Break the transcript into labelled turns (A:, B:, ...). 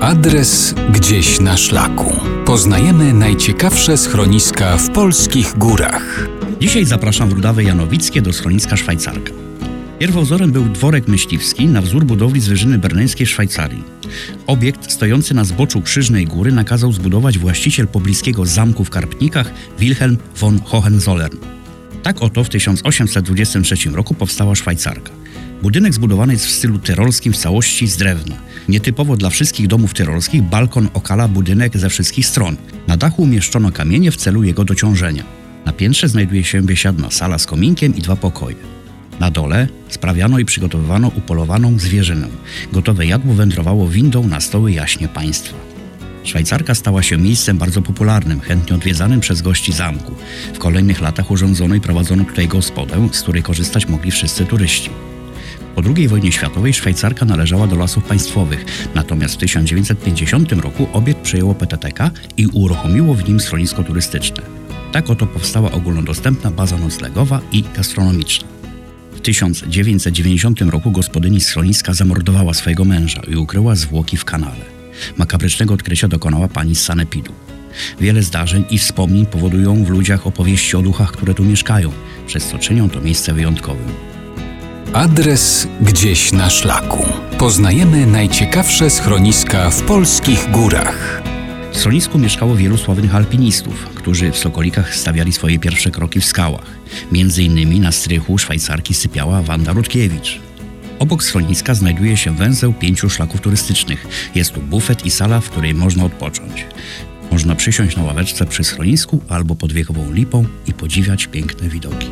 A: Adres gdzieś na szlaku. Poznajemy najciekawsze schroniska w polskich górach.
B: Dzisiaj zapraszam w Janowickie do schroniska Szwajcarka. Pierwowzorem był dworek myśliwski na wzór budowli z wyżyny berneńskiej Szwajcarii. Obiekt stojący na zboczu Krzyżnej Góry nakazał zbudować właściciel pobliskiego zamku w Karpnikach Wilhelm von Hohenzollern. Tak oto w 1823 roku powstała Szwajcarka. Budynek zbudowany jest w stylu tyrolskim w całości z drewna. Nietypowo dla wszystkich domów tyrolskich balkon okala budynek ze wszystkich stron. Na dachu umieszczono kamienie w celu jego dociążenia. Na piętrze znajduje się biesiadna sala z kominkiem i dwa pokoje. Na dole sprawiano i przygotowywano upolowaną zwierzynę. Gotowe jadło wędrowało windą na stoły jaśnie państwa. Szwajcarka stała się miejscem bardzo popularnym, chętnie odwiedzanym przez gości zamku. W kolejnych latach urządzono i prowadzono tutaj gospodę, z której korzystać mogli wszyscy turyści. Po II wojnie światowej Szwajcarka należała do lasów państwowych, natomiast w 1950 roku obiekt przejęło PTTK i uruchomiło w nim schronisko turystyczne. Tak oto powstała ogólnodostępna baza noclegowa i gastronomiczna. W 1990 roku gospodyni schroniska zamordowała swojego męża i ukryła zwłoki w kanale. Makabrycznego odkrycia dokonała pani z Sanepidu. Wiele zdarzeń i wspomnień powodują w ludziach opowieści o duchach, które tu mieszkają, przez co czynią to miejsce wyjątkowym.
A: Adres gdzieś na szlaku. Poznajemy najciekawsze schroniska w polskich górach.
B: W schronisku mieszkało wielu sławnych alpinistów, którzy w Sokolikach stawiali swoje pierwsze kroki w skałach. Między innymi na strychu Szwajcarki sypiała Wanda Rutkiewicz. Obok schroniska znajduje się węzeł pięciu szlaków turystycznych. Jest tu bufet i sala, w której można odpocząć. Można przysiąść na ławeczce przy schronisku albo pod wiekową lipą i podziwiać piękne widoki.